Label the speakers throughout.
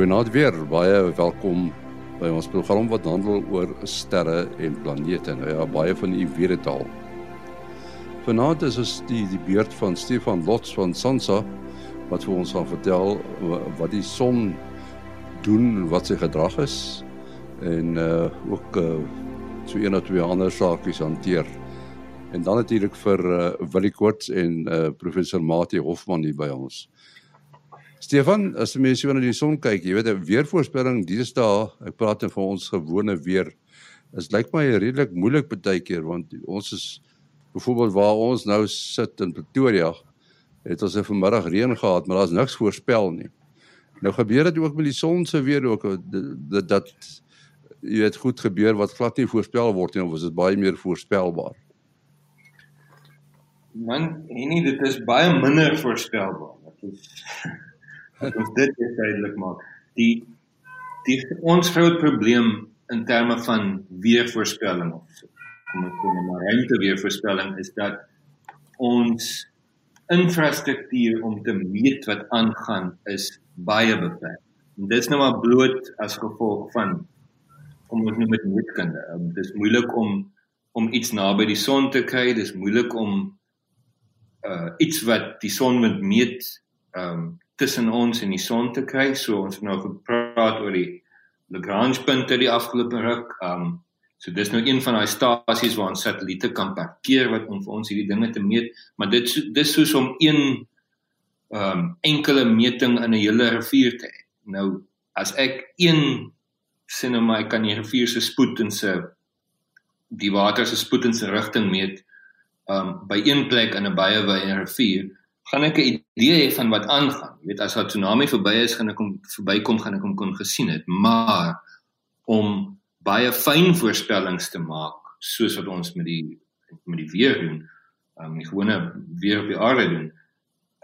Speaker 1: Goeienaand weer. Baie welkom by ons program wat handel oor sterre en planete. Nou ja, baie van u weet dit al. Vanaand is ons die die beurt van Stefan Lots van Sansa wat vir ons gaan vertel wat die son doen, wat sy gedrag is en uh ook uh so een of twee ander saakies hanteer. En dan natuurlik vir uh Willie Koorts en uh professor Mati Hofman hier by ons. Stefan, as mense so na die son kyk, jy weet 'n weervoorspelling deesdae, ek praat net van ons gewone weer, is lyk my redelik moeilik baie keer want ons is byvoorbeeld waar ons nou sit in Pretoria, het ons 'n vanmiddag reën gehad, maar daar's niks voorspel nie. Nou gebeur dit ook met die son se weer ook dat dat jy het goed gebeur wat glad nie voorspel word nie, of is dit baie meer voorspelbaar?
Speaker 2: Man, nee, dit is baie minder voorspelbaar. Dit is ons dit duidelik maak. Die die ons groot probleem in terme van weervoorspelling of kom ek kom maar ruimte weervoorspelling is dat ons infrastruktuur om te meet wat aangaan is baie beperk. En dit is nou maar bloot as gevolg van kom ons noem dit meetkunde. Um, dit is moeilik om om iets naby die son te kry. Dit is moeilik om uh iets wat die son moet meet um tussen ons en die son te kry. So ons het nou gepraat oor die Lagrange punte die afgelope ruk. Um so dis nou een van daai stasies waar ons satelliete kan parkeer wat om vir ons hierdie dinge te meet, maar dit dis soos om een um enkele meting in 'n hele rivier te hê. Nou as ek een sin in my kan die rivier se spoed en se die water se spoed en se rigting meet um by een plek in 'n baie wye rivier gaan ek 'n idee hê van wat aangaan. Jy weet as 'n tsunami verby is, gaan ek hom verbykom, gaan ek hom kon gesien het. Maar om baie fyn voorspellings te maak soos wat ons met die met die weer doen, um die gewone weer op die aarde doen,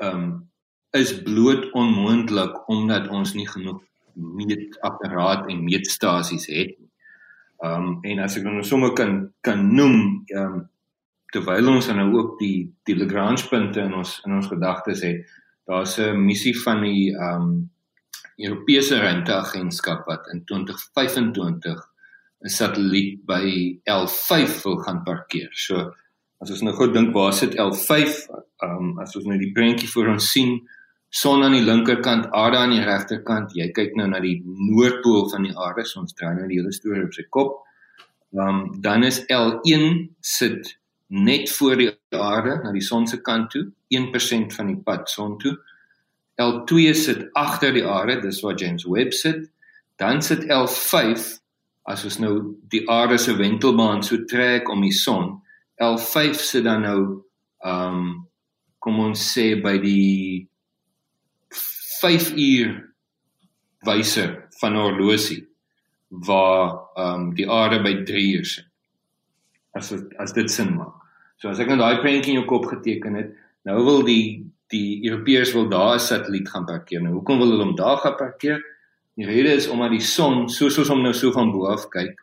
Speaker 2: um is bloot onmoontlik omdat ons nie genoeg meetapparaat en meetstasies het nie. Um en as ek nou sommer kan kan noem, um terwyl ons nou ook die die Lagrange punte in ons in ons gedagtes het, daar's 'n missie van die ehm um, Europese ruimteagentskap wat in 2025 'n satelliet by L5 wil gaan parkeer. So as ons nou goed dink waar sit L5? Ehm um, as ons nou die prentjie voor ons sien, son aan die linkerkant, aarde aan die regterkant. Jy kyk nou na die noordpool van die aarde, so ons draai nou die hele storie op sy kop. Ehm um, dan is L1 sit net voor die aarde na die son se kant toe, 1% van die pad son toe. L2 sit agter die aarde, dis waar James Webb sit. Dan sit L5 as ons nou die aarde se wentelbaan so trek om die son. L5 sit dan nou um kom ons sê by die 5 uur wyser van horlosie waar um die aarde by 3 uur sit as as dit sin maak. So as ek nou daai prentjie in jou kop geteken het, nou wil die die Europeërs wil daar 'n satelliet gaan parkeer. Nou hoekom wil hulle hom daar gaan parkeer? Die rede is omdat die son, soos soos hom nou so van bo af kyk,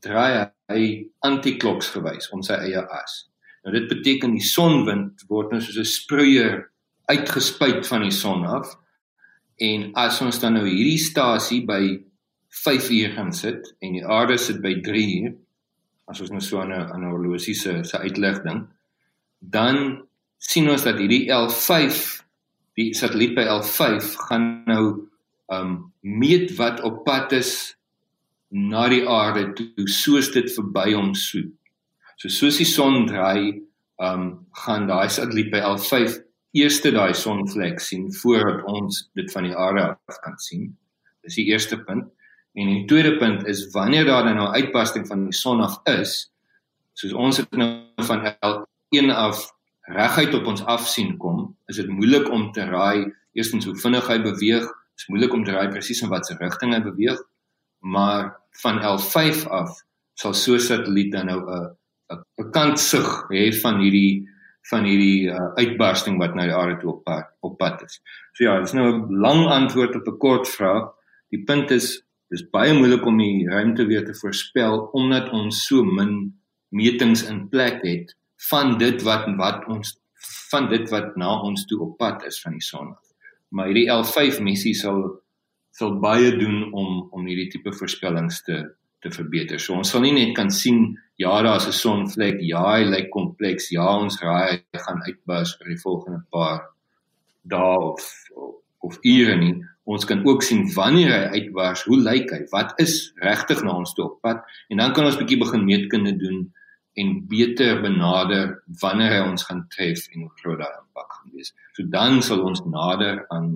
Speaker 2: draai hy antikloks gewys om sy eie as. Nou dit beteken die sonwind word nou soos 'n sproeier uitgespuit van die son af. En as ons dan nou hierdie stasie by 5 uur gaan sit en die aarde sit by 3 uur, as ons nou so aan 'n aan 'n horlosie se se uitleg ding, dan sien ons dat hierdie L5 die satelliet by L5 gaan nou um meet wat op pad is na die aarde toe soos dit verby hom soet. So soos die son draai, um gaan daai satelliet by L5 eerste daai sonvlek sien voordat ons dit van die aarde af kan sien. Dis die eerste punt. En die tweede punt is wanneer daar nou 'n uitbarsting van die son af is, soos ons dit nou van elkeen af reguit op ons af sien kom, is dit moeilik om te raai eerstens hoe vinnig hy beweeg, is moeilik om te raai presies in watter rigting hy beweeg, maar van L5 af sal so 'n satelliet dan nou 'n 'n bekantsig hê van hierdie van hierdie uh, uitbarsting wat na die aarde toe op pad, op pad is. So ja, dis nou 'n lang antwoord op 'n kort vraag. Die punt is dis baie moeilik om die ruimte weer te voorspel omdat ons so min metings in plek het van dit wat wat ons van dit wat na ons toe op pad is van die son. Maar hierdie L5 missie sal sal baie doen om om hierdie tipe voorspellings te te verbeter. So ons sal nie net kan sien ja, daar's 'n sonvlek, ja, hy lyk kompleks, ja, ons raai hy gaan uitbars vir die volgende paar dae of of ure nie. Ons kan ook sien wanneer hy uitbars, hoe lyk hy? Wat is regtig na ons toe op pad? En dan kan ons bietjie begin meetkunde doen en beter benader wanneer hy ons gaan tref en hoe groot daai impak gaan wees. So dan sal ons nader aan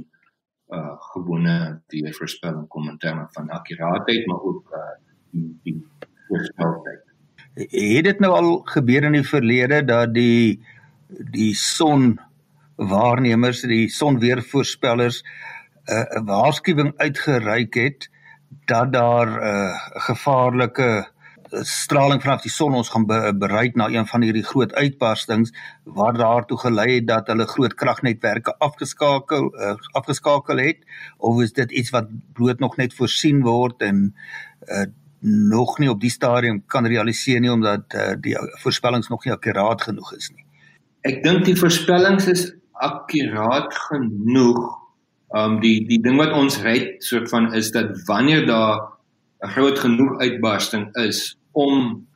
Speaker 2: uh gewone die voorspelling kom in terme van akkuraatheid maar ook uh die die voorspeltyd.
Speaker 3: Het dit nou al gebeur in die verlede dat die die son waarnemers, die sonweervoorspellers 'n uh, waarskuwing uitgereik het dat daar 'n uh, gevaarlike straling vanaf die son ons gaan be bereik na een van hierdie groot uitbarstings waar daartoe gelei het dat hulle groot kragnetwerke afgeskakel uh, afgeskakel het of is dit iets wat bloot nog net voorsien word en uh, nog nie op die stadium kan realiseer nie omdat uh, die voorspellings nog nie akkuraat genoeg is nie.
Speaker 2: Ek dink die voorspellings is akkuraat genoeg. Um die die ding wat ons red soort van is dat wanneer daar 'n groot genoeg uitbarsting is om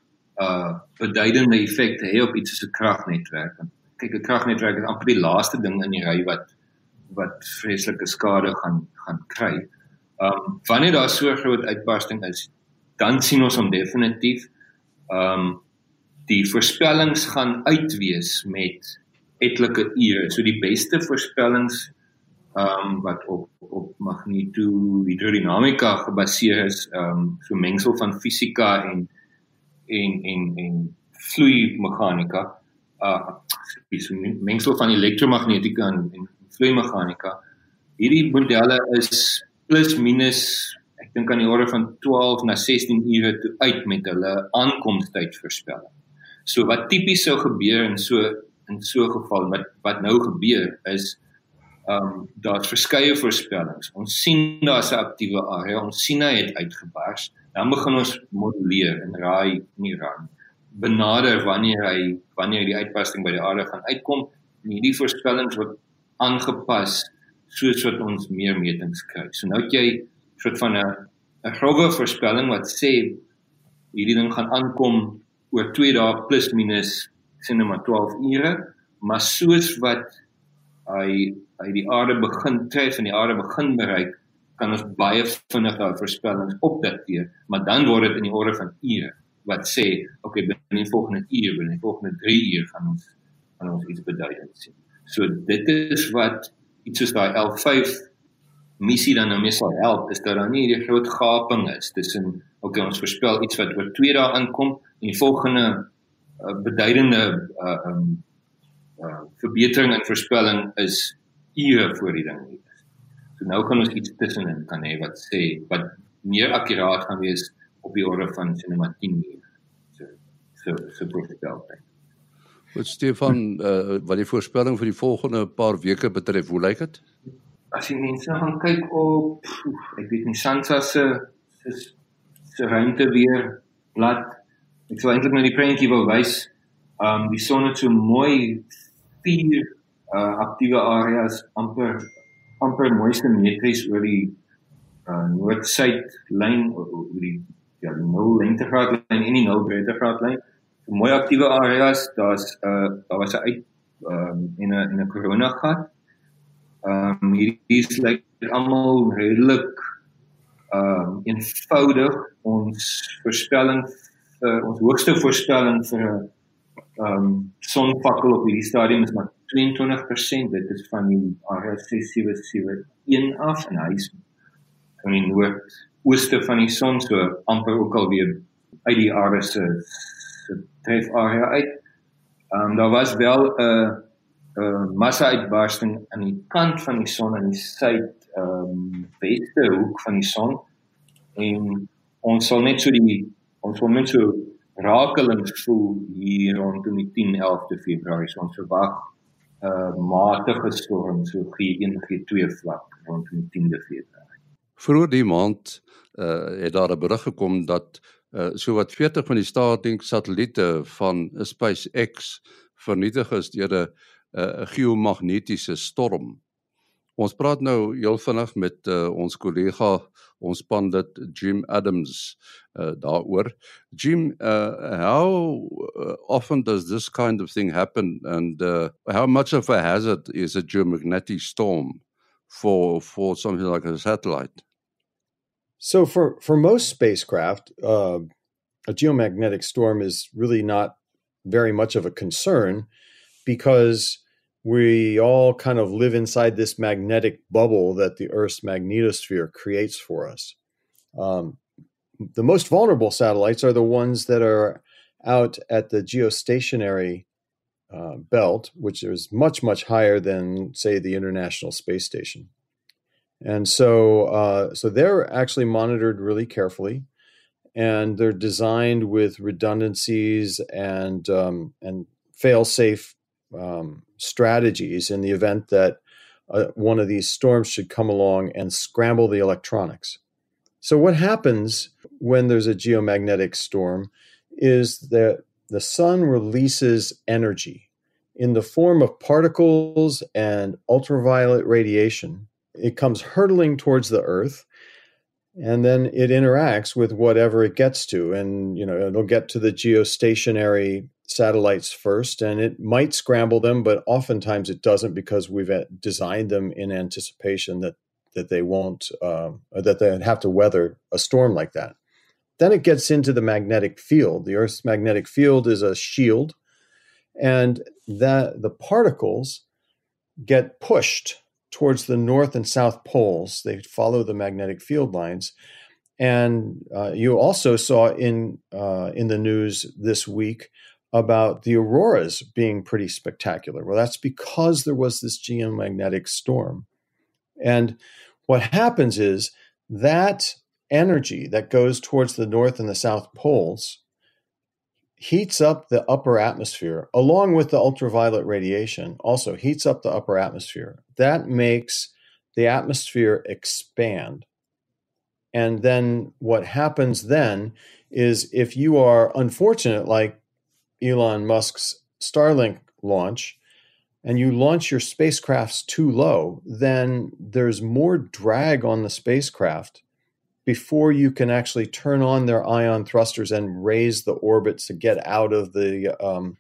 Speaker 2: uh beduidende effek te hê op iets soos 'n kragnetwerk. Kyk, 'n kragnetwerk is amper die laaste ding in die ry wat wat vreeslike skade gaan gaan kry. Um wanneer daar so groot uitbarsting is, dan sien ons hom definitief. Um die voorspellings gaan uitwees met etlike ure. So die beste voorspellings um wat op op magnetohidrodinamika gebaseer is, um so mengsel van fisika en en en en vloeimeganika. Uh so mengsel van elektromagnetika en, en vloeimeganika. Hierdie modelle is plus minus ek dink aan die orde van 12 na 16 ure toe uit met hulle aankomstyd voorspelling. So wat tipies sou gebeur in so in so 'n geval wat wat nou gebeur is ehm um, daar's verskeie voorspellings. Ons sien daar's 'n aktiewe area, ons sien hy het uitgebars. Dan begin ons modelleer en raai nie raai. Benader wanneer hy wanneer die uitbarsting by die aarde gaan uitkom en hierdie voorspellings word aangepas soos wat ons meer metings kry. So nou het jy soort van 'n 'n groewe voorspelling wat sê hierdie ding gaan aankom oor 2 dae plus minus sien nou maar 12 ure, maar soos wat hy hy die aarde begin tref en die aarde begin bereik, kan ons baie vinnig daai voorspellings opdateer, maar dan word dit in die orde van ure wat sê, okay, binne die volgende uur, binne die volgende 3 uur gaan ons gaan ons iets beduidend sien. So dit is wat iets soos daai L5 missie dan nou mee sal help, is dat daar nie hierdie groot gaping is tussen okay, ons voorspel iets wat oor 2 dae aankom en die volgende uh, beduidende uh um uh verbetering in voorspelling is ure voor die ding hier. So nou kan ons iets tussenin kan hê wat sê wat meer akkuraat gaan wees op die orde van sinema 10 uur. So so so voorspelbaar.
Speaker 1: Wat Stefan uh, wat die voorspelling vir die volgende paar weke betref, hoe lyk dit?
Speaker 2: As jy mense gaan kyk op ek weet nie Sansa se se se ruimte weer blad. Ek sou eintlik net die prentjie wou wys. Um die son het so mooi vier uh aktiewe areas amper amper mooi simmetries oor die uh, noord-suid lyn oor die ja die 0 lengtegraad lyn en die 0 breedtegraad lyn. Mooi aktiewe areas, daar's 'n uh, daar was 'n uit um, en 'n en 'n korona gat. Ehm um, hierdie is lyk like, almal redelik ehm um, eenvoudig ons voorspelling vir ons hoogste voorspelling vir 'n ehm um, sonvakkel op hierdie stadium is maar 22% dit is van die area 6771 af en hy is van die noordooste van die son so amper ook al weer uit die area se tref area uit. Ehm um, daar was wel 'n 'n massa uitbarsting aan die kant van die son in die suid ehm um, weste hoek van die son en ons sal net so die ons wil net so rakelings voel hier rondom die 10 11de Februarie ons verwag 'n uh, matige storm so G1 G2 vlak rond die 10de Februarie.
Speaker 1: Vroeger die maand uh, het daar 'n berig gekom dat uh, so wat 40 van die Starlink satelliete van SpaceX vernietig is deur 'n 'n geomagnetiese storm. Ons praat nou heel vinnig met uh, ons kollega ons pandit Jim Adams uh, daaroor. Jim, uh, how often does this kind of thing happen and uh, how much of a hazard is a geomagnetic storm for for something like a satellite?
Speaker 4: So for for most spacecraft, uh, a geomagnetic storm is really not very much of a concern because we all kind of live inside this magnetic bubble that the Earth's magnetosphere creates for us. Um, the most vulnerable satellites are the ones that are out at the geostationary uh, belt, which is much, much higher than, say, the International Space Station. And so, uh, so they're actually monitored really carefully, and they're designed with redundancies and um, and fail-safe um, strategies in the event that uh, one of these storms should come along and scramble the electronics. So, what happens when there's a geomagnetic storm is that the sun releases energy in the form of particles and ultraviolet radiation. It comes hurtling towards the earth and then it interacts with whatever it gets to and you know it'll get to the geostationary satellites first and it might scramble them but oftentimes it doesn't because we've uh, designed them in anticipation that that they won't um, that they have to weather a storm like that. Then it gets into the magnetic field. The earth's magnetic field is a shield and that the particles get pushed towards the north and south poles. They follow the magnetic field lines. And uh, you also saw in uh, in the news this week about the auroras being pretty spectacular. Well, that's because there was this geomagnetic storm. And what happens is that energy that goes towards the north and the south poles heats up the upper atmosphere along with the ultraviolet radiation also heats up the upper atmosphere that makes the atmosphere expand and then what happens then is if you are unfortunate like Elon Musk's Starlink launch and you launch your spacecrafts too low, then there's more drag on the spacecraft before you can actually turn on their ion thrusters and raise the orbits to get out of the um,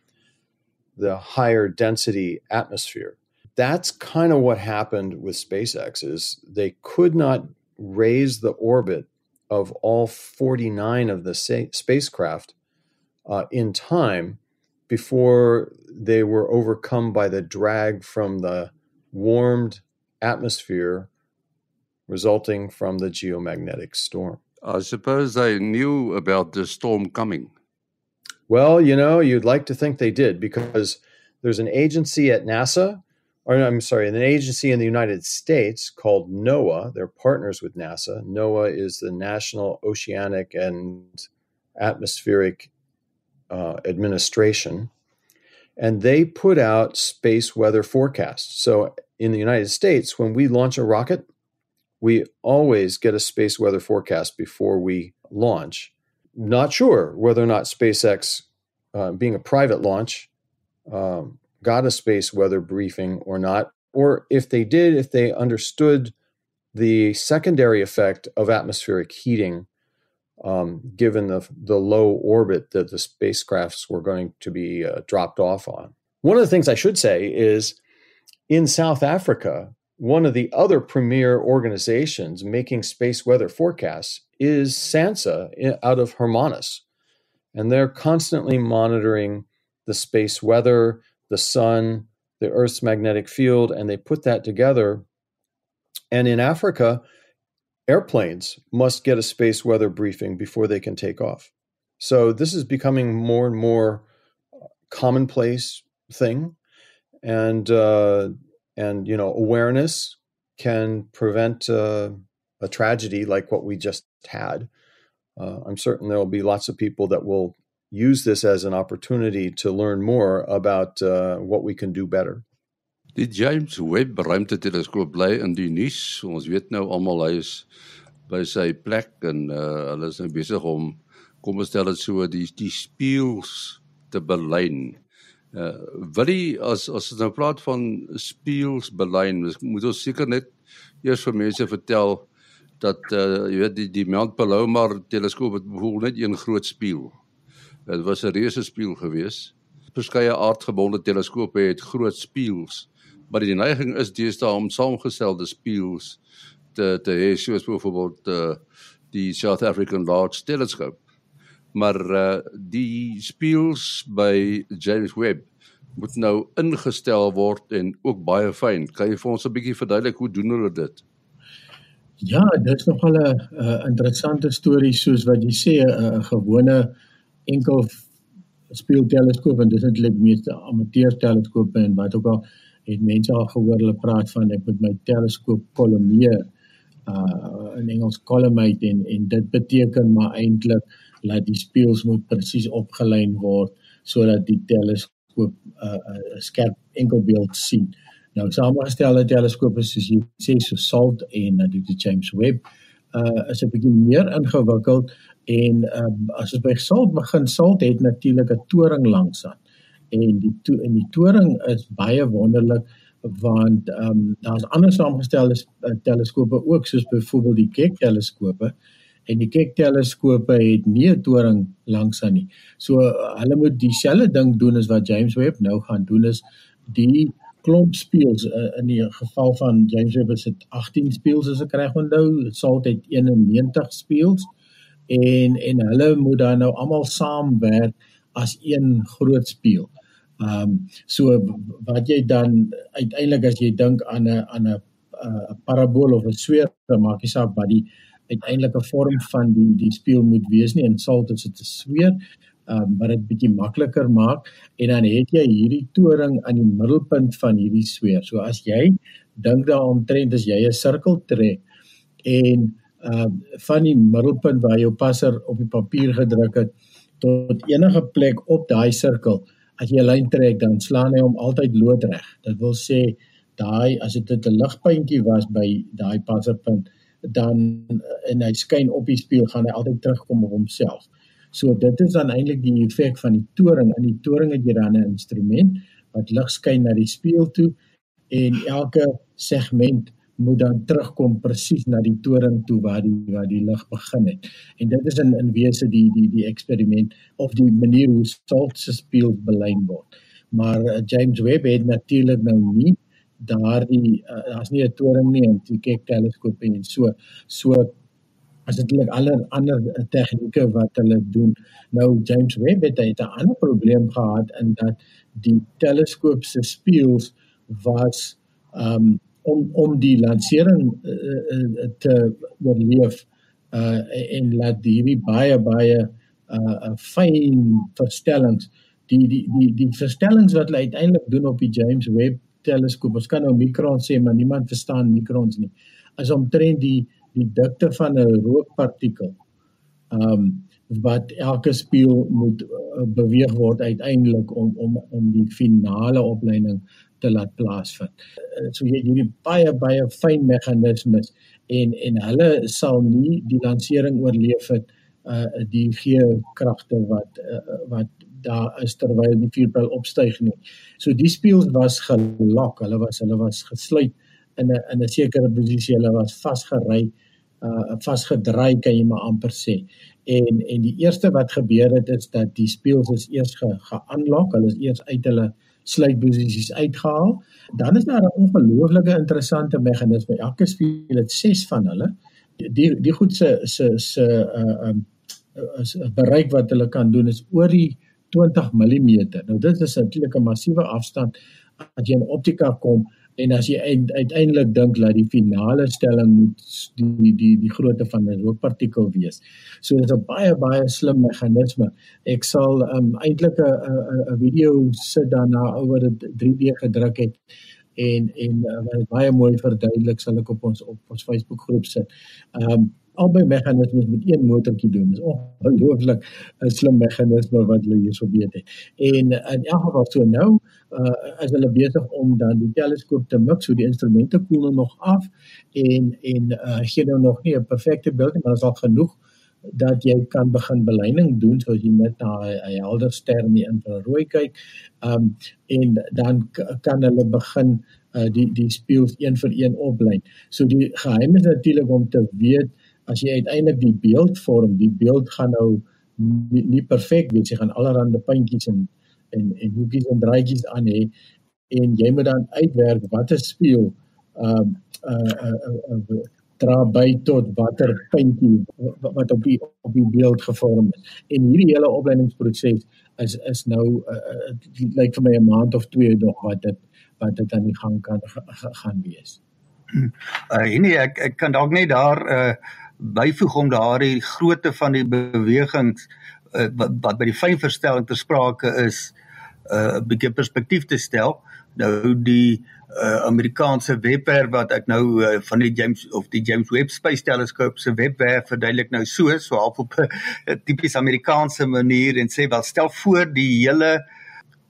Speaker 4: the higher density atmosphere. That's kind of what happened with SpaceX is they could not raise the orbit of all 49 of the sa- spacecraft uh, in time before they were overcome by the drag from the warmed atmosphere resulting from the geomagnetic storm.
Speaker 1: I suppose they knew about the storm coming.
Speaker 4: Well, you know, you'd like to think they did because there's an agency at NASA, or I'm sorry, an agency in the United States called NOAA. They're partners with NASA. NOAA is the National Oceanic and Atmospheric uh, Administration, and they put out space weather forecasts. So in the United States, when we launch a rocket, we always get a space weather forecast before we launch. Not sure whether or not SpaceX, uh, being a private launch, um, got a space weather briefing or not, or if they did, if they understood the secondary effect of atmospheric heating um, given the, the low orbit that the spacecrafts were going to be uh, dropped off on. One of the things I should say is in South Africa, one of the other premier organizations making space weather forecasts is SANSA out of Hermanus. And they're constantly monitoring the space weather, the sun, the Earth's magnetic field, and they put that together. And in Africa, airplanes must get a space weather briefing before they can take off. So this is becoming more and more uh, commonplace thing, and uh, and you know awareness can prevent uh, a tragedy like what we just had. Uh, I'm certain there will be lots of people that will use this as an opportunity to learn more about uh, what we can do better.
Speaker 1: Die James Webb ruimteteleskoop bly in die nuus. Ons weet nou almal hy is by sy plek en uh, hulle is nou besig om kom ons stel dit so die die spieëls te belyn. Uh Willie as as ons nou praat van spieelsbelyn, moet ons seker net eers vir mense vertel dat uh jy weet die die Mount Palomar teleskoop het behoor net een groot spieël. Dit was 'n reuse spieël geweest. Verskeie aardgebonde teleskope het groot spieëls, maar die neiging is deesdae om saamgestelde spieëls te te hê soos byvoorbeeld uh die South African Large Telescope. Maar uh die spieëls by James Webb moet nou ingestel word en ook baie fyn. Kan jy vir ons 'n bietjie verduidelik hoe doen hulle dit?
Speaker 5: Ja, dit is nogal 'n interessante storie soos wat jy sê 'n gewone enkel speelteleskoop en dis eintlik meeste amateur teleskope en wat ook al het mense al gehoor hulle praat van ek met my teleskoop kolomeer uh in Engels collimate en en dit beteken maar eintlik dat die speels moet presies opgelyn word sodat die teleskoop 'n uh, uh, skerp enkelbeeld sien. Nou samengestelde teleskope soos jy sê so SALT en natuurlik die James Webb uh is 'n bietjie meer ingewikkeld en um, as ons by SALT begin SALT het natuurlik 'n toring langs aan en die to en die toring is baie wonderlik want ehm um, daar's ander saamgestelde uh, teleskope ook soos byvoorbeeld die Keck teleskope en die Keck teleskope het nie 'n toring langs aan nie. So uh, hulle moet dieselfde ding doen as wat James Webb nou gaan doen is die klomp speels uh, in die geval van James Webb is dit 18 speels as ek reg onthou, Salt het 91 speels en en hulle moet dan nou almal saamwerk as een groot speel. Ehm um, so wat jy dan uiteindelik as jy dink aan 'n aan 'n 'n parabool of 'n sweer, maak jy saak wat die uiteindelike vorm van die die speel moet wees nie is dit 'n sweer um, wat dit bietjie makliker maak en dan het jy hierdie toring aan die middelpunt van hierdie sweer. So as jy dink daaroor trend as jy 'n sirkel trek en uh van die middelpunt waar jou passer op die papier gedruk het tot enige plek op daai sirkel as jy 'n lyn trek dan slaan hy hom altyd loodreg. Dit wil sê daai as dit 'n ligpuntjie was by daai passerpunt dan en hy skyn op die spieël gaan hy altyd terugkom op homself. So dit is dan eintlik die effek van die toring. In die toring het jy dan 'n instrument wat lig skyn na die spieël toe en elke segment moet dan terugkom presies na die toring toe waar die waar die lig begin het. En dit is in in wese die die die eksperiment of die manier hoe salt se spieël belyn word. Maar uh, James Webb het natuurlik nou nie daardie uh, daar's nie 'n toring nie en die kyk teleskoop en so so as dit net alle ander tegnieke wat hulle doen. Nou James Webb het 'n ander probleem gehad in dat die teleskoop se spieëls was um om om die lansering uh, uh, te oorleef uh en laat hierdie baie baie uh fyn verstellings die die die die verstellings wat hulle uiteindelik doen op die James Webb teleskoop. Ons kan nou mikrons sê, maar niemand verstaan mikrons nie. As omtrent die die dikte van 'n rookpartikel. Um wat elke spieël moet uh, beweeg word uiteindelik om om om die finale opleiding te laat plaasvind. Uh, so jy hierdie baie baie fyn meganismes en en hulle sal nie die lansering oorleef het uh die gee kragte wat uh, wat daar is terwyl die vuurpyl opstyg nie. So die spieëls was gelok, hulle was hulle was gesluit in 'n in 'n sekere posisie. Hulle was vasgery, uh vasgedraai kan jy maar amper sê. En en die eerste wat gebeur het is dat die speels is eers ge ge-unlock, hulle is eers uit hulle sluitposisies uitgehaal. Dan is daar 'n ongelooflike interessante meganisme. Elke speel het 6 van hulle. Die die goed se se se uh um 'n bereik wat hulle kan doen is oor die 20 mm. Nou dit is natuurlik 'n massiewe afstand as jy in optika kom en as jy uiteindelik dink dat die finale stelling moet die die die grootte van 'n rookpartikel wees. So dit is 'n baie baie slim meganisme. Ek sal um, eintlik 'n 'n video sit daarna oor dit 3D gedruk het en en uh, baie mooi verduidelik sal ek op ons op ons Facebook groep sit. Um, albei meganismes met een motortjie doen. Dis ongelooflik 'n slim meganisme wat hulle hierso weet het. En in elk geval so nou, uh as hulle besig om dan die teleskoop te mik, so die instrumente koel nou nog af en en uh gee nou nog nie 'n perfekte beeld nie, maar is al genoeg dat jy kan begin beleining doen soos jy net na 'n helder ster in die infrarooi kyk. Um en dan kan hulle begin uh, die die spieëls een vir een oplyn. So die geheim is natuurlik om te weet as jy uiteindelik die beeld vorm, die beeld gaan nou nie, nie perfek wees, jy gaan allerlei puntjies en en en hoekies en draadjies aan hê en jy moet dan uitwerk watter spieël um uh uh, uh, uh dra by tot watter puntjie wat op die op die beeld gevorm is. En hierdie hele opleidingsproses is is nou uh, uh, lyk like vir my 'n maand of twee nog wat dit wat dit aan die gang kan gaan wees.
Speaker 3: Uh nee, ek ek kan dalk net daar uh byvoeg om daardie grootte van die bewegings uh, wat, wat by die fynverstelling ter sprake is uh 'n bietjie perspektief te stel. Nou die uh, Amerikaanse webwerf wat ek nou uh, van die James of die James Webb Space Telescope se webwerf verduidelik nou so so half op 'n tipies Amerikaanse manier en sê wel stel voor die hele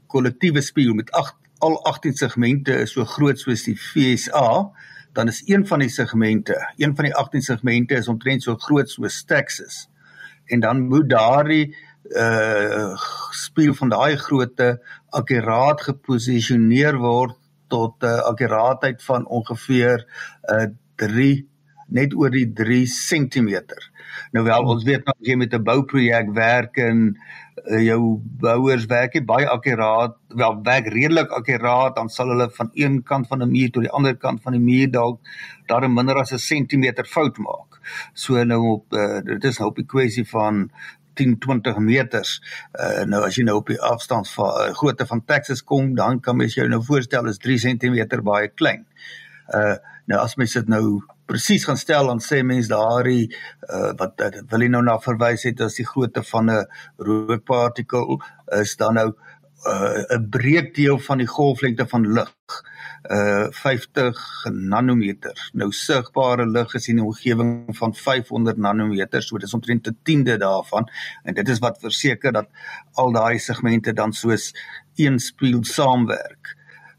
Speaker 3: kollektiewe spieël met agt al 18 segmente is so groot soos die FSA dan is een van die segmente een van die 18 segmente is omtrent so groot soos Texas. En dan moet daardie uh spieël van daai grootte akkuraat geposisioneer word tot 'n uh, eh, akkuraatheid van ongeveer uh eh, 3 net oor die 3 cm. Nou wel ons weet nou as jy met 'n bouprojek werk en uh, jou bouers werk jy baie akkuraat, wel werk redelik akkuraat, dan sal hulle van een kant van 'n muur tot die ander kant van die muur dalk daar minder as 'n sentimeter fout maak. So nou op uh, dit is nou op die kwessie van 10 20 meters. Uh nou as jy nou op die afstand van uh, grootte van Texas kom, dan kan mens jou nou voorstel is 3 cm baie klein. Uh nou as mens dit nou presies gaan stel dan sê mens daardie uh wat uh, wil jy nou na verwys het as die grootte van 'n rookpartikel is dan nou 'n uh, breekdeel van die golflengte van lig uh 50 nanometer. Nou sigbare lig is in die omgewing van 500 nanometer, so dit is omtrent 'n tiende daarvan en dit is wat verseker dat al daai segmente dan soos een spieël saamwerk.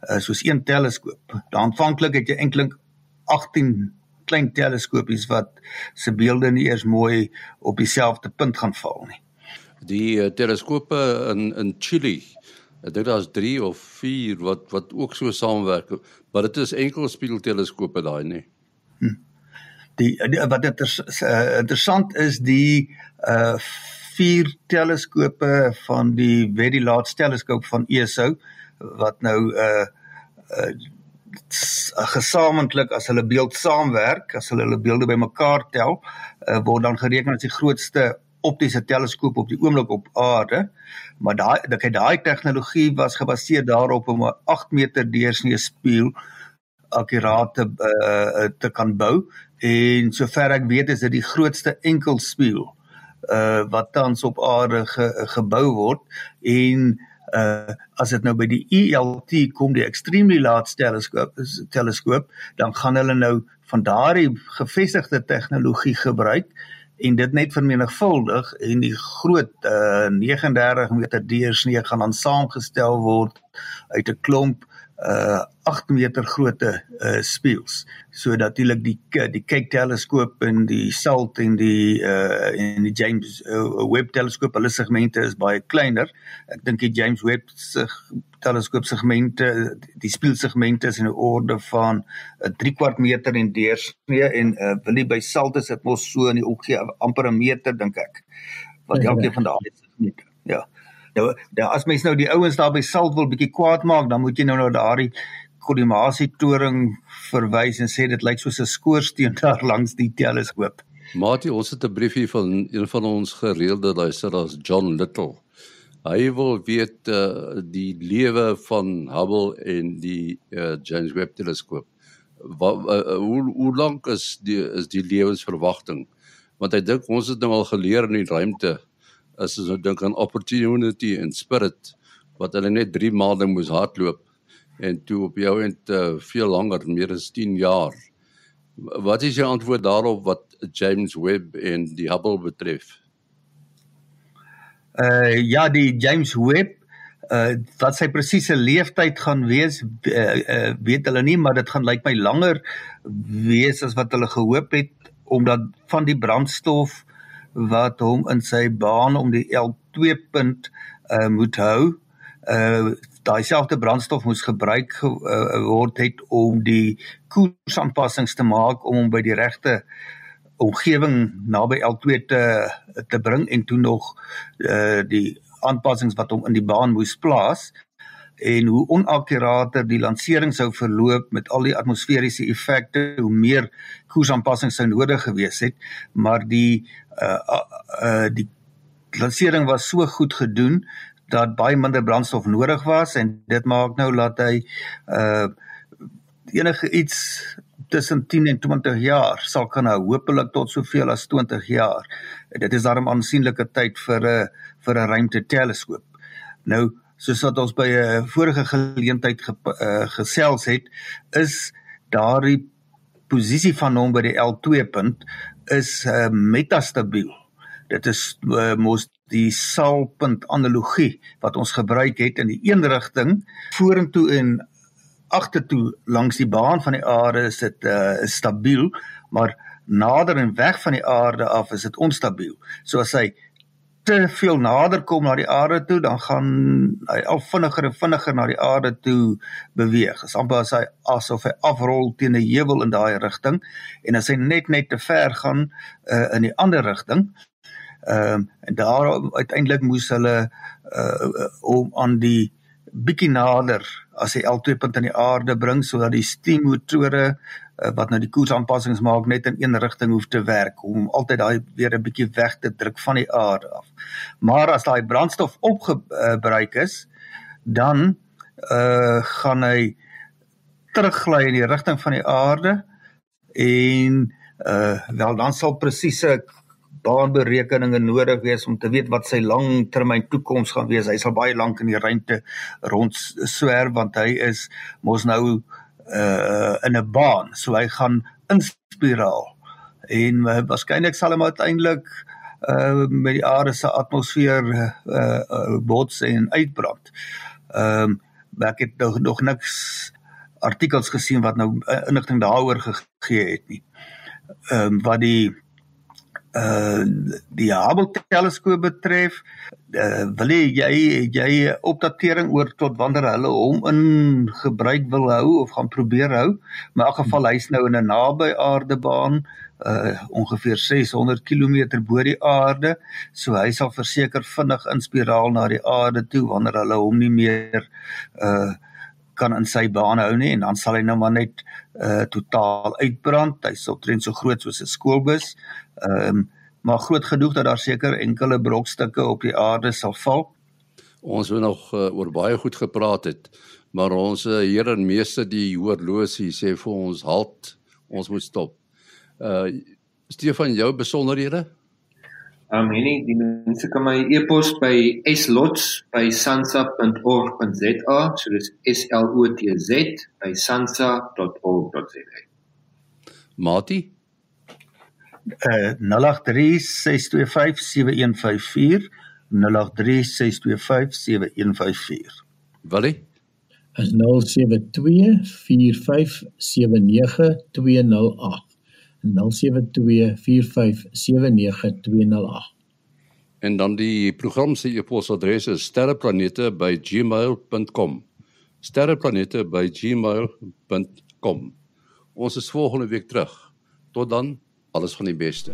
Speaker 3: Uh soos een teleskoop. Aanvanklik het jy eintlik 18 klein teleskopies wat se beelde nie eers mooi op dieselfde punt gaan val nie.
Speaker 1: Die uh, teleskope in in Chili Ek dink daar's 3 of 4 wat wat ook so saamwerk, maar dit is enkel spiegelteleskope daai nê. Hm.
Speaker 3: Die, die wat dit is uh, interessant is die uh vier teleskope van die Very Large Telescope van ESO wat nou uh uh gesamentlik as hulle beeld saamwerk, as hulle hulle beelde bymekaar tel, uh, word dan gereken as die grootste optiese teleskoop op die oomblik op aarde. Maar daai dat hy daai tegnologie was gebaseer daarop om 'n 8 meter deursnee spieël akkuraat te uh, te kan bou en sover ek weet is dit die grootste enkel spieël uh wat tans op aarde ge, gebou word en uh as dit nou by die ELT kom die extremely large teleskoop teleskoop dan gaan hulle nou van daardie gevestigde tegnologie gebruik en dit net vermenigvuldig en die groot uh, 39 meter deursnee gaan dan saamgestel word uit 'n klomp uh 8 meter grootte uh spieëls. So natuurlik die die kyk teleskoop en die SALT en die uh en die James uh, Webb teleskoop, hulle segmente is baie kleiner. Ek dink die James Webb se teleskoop segmente, die spieelsegmente is in 'n orde van 'n 3 kwart meter in deursnee en uh wil jy by SALT is dit mos so in die omgee amper 'n meter dink ek. Wat ja, elkeen van daai segmente. Ja. Nou, nou as mens nou die ouens daar by Salt wil bietjie kwaad maak, dan moet jy nou na daardie kollimasie toring verwys en sê dit lyk soos 'n skoorsteen daar langs die teleskoop.
Speaker 1: Maatie, ons het 'n briefie van een van ons gereelde luisteraars John Little. Hy wil weet uh, die lewe van Hubble en die uh, James Webb teleskoop. Wat uh, hoe hoe lank is die is die lewensverwagting? Want hy dink ons het nou al geleer in die ruimte as ons dink aan opportunity en spirit wat hulle net 3 maande moes hardloop en toe op jou end uh, veel langer meer as 10 jaar. Wat is jou antwoord daarop wat James Webb en die Hubble betref?
Speaker 3: Uh ja, die James Webb uh wat sy presiese leeftyd gaan wees, uh, uh weet hulle nie, maar dit gaan lyk my langer wees as wat hulle gehoop het omdat van die brandstof wat hom in sy baan om die L2 punt uh, moet hou. Uh daai selfde brandstof moes gebruik ge, uh, word het om die koersaanpassings te maak om hom by die regte omgewing naby L2 te te bring en toe nog uh die aanpassings wat hom in die baan moes plaas en hoe onakkurater die lansering sou verloop met al die atmosferiese effekte hoe meer koersaanpassings sou nodig gewees het maar die uh, uh die lansering was so goed gedoen dat baie minder brandstof nodig was en dit maak nou dat hy uh enige iets tussen 10 en 20 jaar sal kan hou hopelik tot soveel as 20 jaar. Dit is daarom aansienlike tyd vir 'n vir 'n ruimteteleskoop. Nou soos wat ons by 'n vorige geleentheid ge, uh, gesels het, is daardie posisie van hom by die L2 punt is uh, metastabiel. Dit is uh, mos die saalpunt analogie wat ons gebruik het in die een rigting vorentoe en agtertoe langs die baan van die aarde is dit uh, is stabiel, maar nader en weg van die aarde af is dit onstabiel. So as hy te veel nader kom na die aarde toe, dan gaan hy al vinniger en vinniger na die aarde toe beweeg. Dit is amper as hy asof hy afrol teen 'n heuwel in daai rigting en as hy net net te ver gaan uh, in die ander rigting, ehm um, en daar uiteindelik moes hulle uh om aan die bietjie nader as hy L2 punt aan die aarde bring sodat die steemmotore uh, wat nou die koersaanpassings maak net in een rigting hoef te werk om altyd daai weer 'n bietjie weg te druk van die aarde af. Maar as daai brandstof opgebruik is, dan uh gaan hy teruggly in die rigting van die aarde en uh wel dan sal presiese baanberekeninge nodig wees om te weet wat sy langtermyn toekoms gaan wees. Hy sal baie lank in die ruimte rond swerf want hy is mos nou uh in 'n baan. So hy gaan in spiraal. En uh, waarskynlik sal hom uiteindelik uh met die aarde se atmosfeer uh, uh bots en uitbrand. Ehm um, ek het nog, nog niks artikels gesien wat nou inligting daaroor gegee het nie. Ehm um, wat die uh die Hubble teleskoop betref, uh, wil jy jy opdatering oor tot wanneer hulle hom in gebruik wil hou of gaan probeer hou? Maar in elk geval hy's nou in 'n naby aardebaan uh ongeveer 600 km bo die aarde, so hy sal verseker vinnig in spiraal na die aarde toe wanneer hulle hom nie meer uh kan in sy baan hou nie en dan sal hy nou maar net uh totaal uitbrand. Hy sal trend so groot soos 'n skoolbus. Ehm um, maar groot genoeg dat daar seker enkele brokstukke op die aarde sal val.
Speaker 1: Ons het nog uh, oor baie goed gepraat het, maar ons uh, Here en meeste die horlosie sê vir ons halt, ons moet stop. Uh Stefan, jou besonderhede?
Speaker 2: Um Henny, die mense kan my e-pos by slots@sansa.org.za, so dis S L O T Z by sansa.org.za.
Speaker 1: Mati?
Speaker 3: Uh 0836257154 0836257154.
Speaker 1: Willie?
Speaker 5: Is 0724579208. 0724579208.
Speaker 1: En dan die program se e-posadres is sterreplanete@gmail.com. sterreplanete@gmail.com. Ons is volgende week terug. Tot dan, alles van die beste.